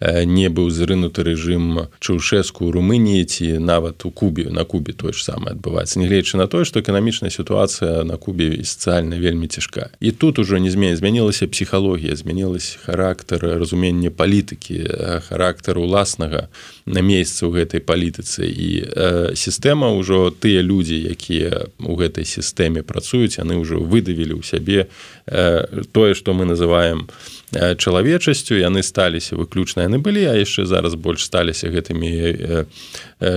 не быў зрынуты рэжым чаўшэску у румыніі ці нават у кубе на кубе тое ж самае адбываецца. Нягледзячы на тое што эканамічная сітуацыя на кубе і сацыяльна вельмі цяжка. І тут ужо не змен змянілася псіхалогія змянілась характар разумення палітыкі характар уласнага на месцы ў гэтай палітыцы. І э, сістэма ўжо тыя людзі якія у гэтай сістэме працуюць яны ўжо выдавілі ў сябе э, тое што мы называем чалавечасцю яны сталіся выключна яны былі а яшчэ зараз больш сталіся гэтымі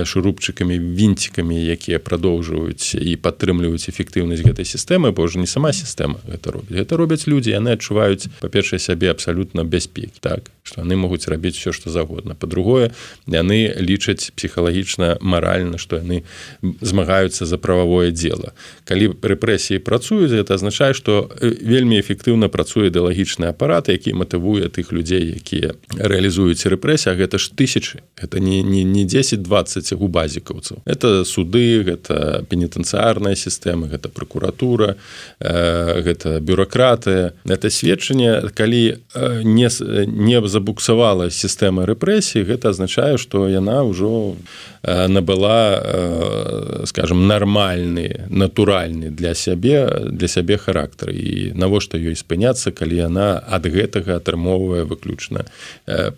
шурупчыкамі вінцікамі якія прадоўжваюць і падтрымліваюць эфектыўнасць гэтай сістэмы бо ж не сама сістэма гэта робіць. Гэта робяць людзі яны адчуваюць па-першае сябе абсалютна бяспекі так што яны могуць рабіць все што загодна по-другое яны лічаць псіхалагічна маральна што яны змагаюцца за прававое дело калі рэпрэсіі працуюць это азначае што вельмі эфектыўна працуе ідэалагічны апарат які матывуе тых людзей якія рэалізуюць рэпрэсія гэта ж тысячи это не не не 10-20 губазікаўцаў. Это суды гэта пенітэнцыарная сістэма гэта прокуратура э, гэта бюрократыя это сведчанне калі э, не не забуксавала сістэма рэпрэсій гэта азначае што яна ўжо набыла скажем нармальны натуральны для сябе для сябе характар. І навошта ёй спыняцца калі яна ад гэтага атрымоўвае выключна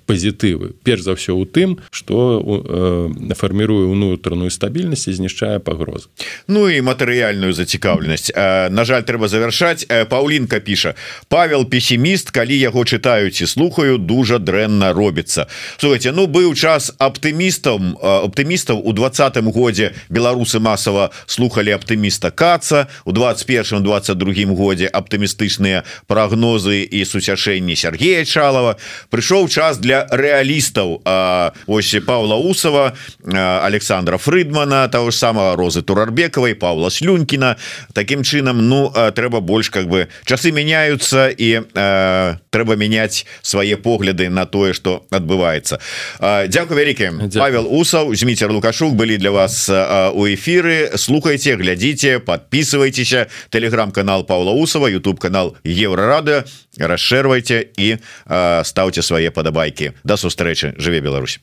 пазітывы. Перш за ўсё у тым что э, фарміруе унутраную стабільнасць і знішчае пагроз Ну і матэрыяльную зацікаўленасць. На жаль трэба завяршаць. Паўлінка піша. Павел песіміст калі яго чытаюць і слухаю дужа дрэнна робіцца. Слухайте ну быў час аптымістам аптымістаў. У двадцатым годзе беларусы масава слухали аптыміста каца. У 21 22 годзе аптымістычныя прогнозы і суцяшэнні Сергея чалова прыйшоў час для рэалістаў ось Павла усова Александра фрыдмана того ж самого розы турарбекавай Павла слюнькіна. Таким чынам ну трэба больш как бы часы мяняются і э, трэба мяняць свае погляды на тое что адбываецца Дякую вялікі. Павел усаў зміцер лукашук былі для вас у эфиры слухайте глядзіце подписывайтеся телеграм-канал Павла усова YouTube канал еврорады расшэрвайте і ставце свае падабайкі. Да сустрэчы. Жыве Беларусь